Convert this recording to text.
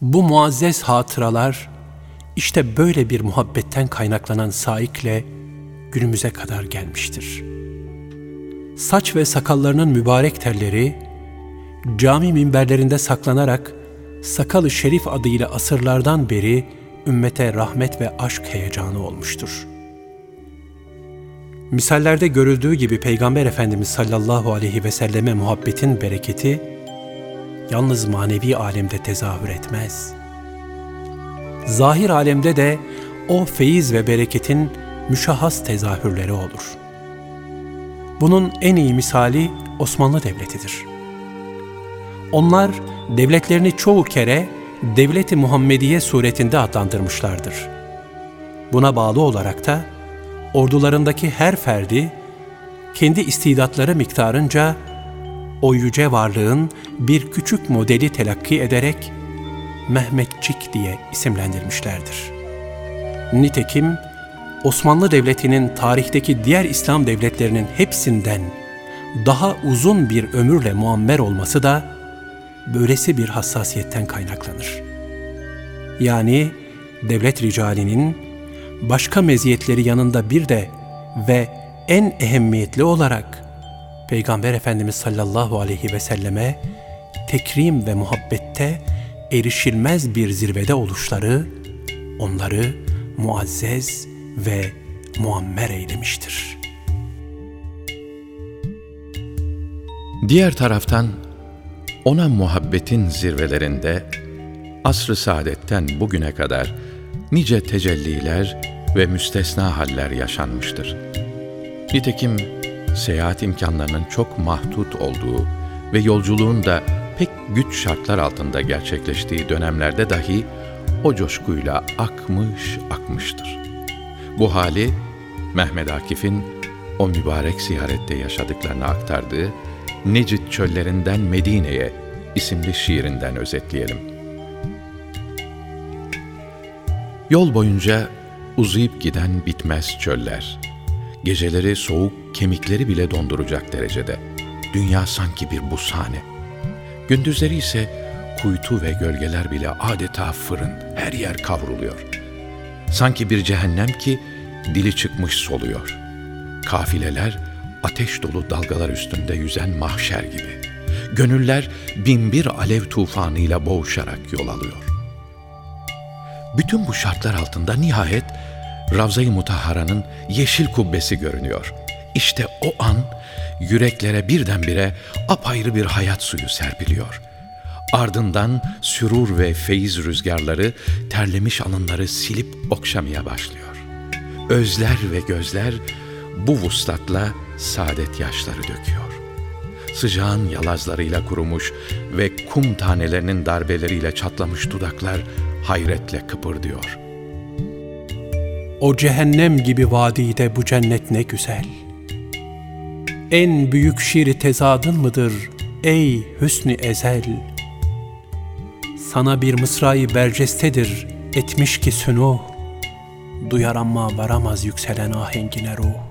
Bu muazzez hatıralar işte böyle bir muhabbetten kaynaklanan saikle günümüze kadar gelmiştir. Saç ve sakallarının mübarek telleri cami minberlerinde saklanarak sakalı şerif adıyla asırlardan beri ümmete rahmet ve aşk heyecanı olmuştur. Misallerde görüldüğü gibi Peygamber Efendimiz sallallahu aleyhi ve selleme muhabbetin bereketi yalnız manevi alemde tezahür etmez. Zahir alemde de o feyiz ve bereketin müşahhas tezahürleri olur. Bunun en iyi misali Osmanlı Devleti'dir. Onlar devletlerini çoğu kere Devleti Muhammediye suretinde adlandırmışlardır. Buna bağlı olarak da ordularındaki her ferdi kendi istidatları miktarınca o yüce varlığın bir küçük modeli telakki ederek Mehmetçik diye isimlendirmişlerdir. Nitekim Osmanlı Devleti'nin tarihteki diğer İslam devletlerinin hepsinden daha uzun bir ömürle muammer olması da böylesi bir hassasiyetten kaynaklanır. Yani devlet ricalinin başka meziyetleri yanında bir de ve en ehemmiyetli olarak Peygamber Efendimiz sallallahu aleyhi ve selleme tekrim ve muhabbette erişilmez bir zirvede oluşları onları muazzez ve muammer eylemiştir. Diğer taraftan ona muhabbetin zirvelerinde asr-ı saadetten bugüne kadar nice tecelliler ve müstesna haller yaşanmıştır. Nitekim seyahat imkanlarının çok mahdut olduğu ve yolculuğun da pek güç şartlar altında gerçekleştiği dönemlerde dahi o coşkuyla akmış akmıştır. Bu hali Mehmet Akif'in o mübarek ziyarette yaşadıklarını aktardığı Necid çöllerinden Medine'ye isimli şiirinden özetleyelim. Yol boyunca uzayıp giden bitmez çöller. Geceleri soğuk kemikleri bile donduracak derecede. Dünya sanki bir bushane. Gündüzleri ise kuytu ve gölgeler bile adeta fırın, her yer kavruluyor. Sanki bir cehennem ki dili çıkmış soluyor. Kafileler ateş dolu dalgalar üstünde yüzen mahşer gibi. Gönüller binbir alev tufanıyla boğuşarak yol alıyor. Bütün bu şartlar altında nihayet Ravza-i Mutahhara'nın yeşil kubbesi görünüyor. İşte o an yüreklere birdenbire apayrı bir hayat suyu serpiliyor. Ardından sürur ve feyiz rüzgarları terlemiş alınları silip okşamaya başlıyor. Özler ve gözler bu vuslatla saadet yaşları döküyor. Sıcağın yalazlarıyla kurumuş ve kum tanelerinin darbeleriyle çatlamış dudaklar hayretle kıpırdıyor. O cehennem gibi vadide bu cennet ne güzel. En büyük şiiri tezadın mıdır ey hüsnü ezel? Sana bir mısrayı bercestedir etmiş ki sünuh, duyar ama varamaz yükselen ahengine ruh.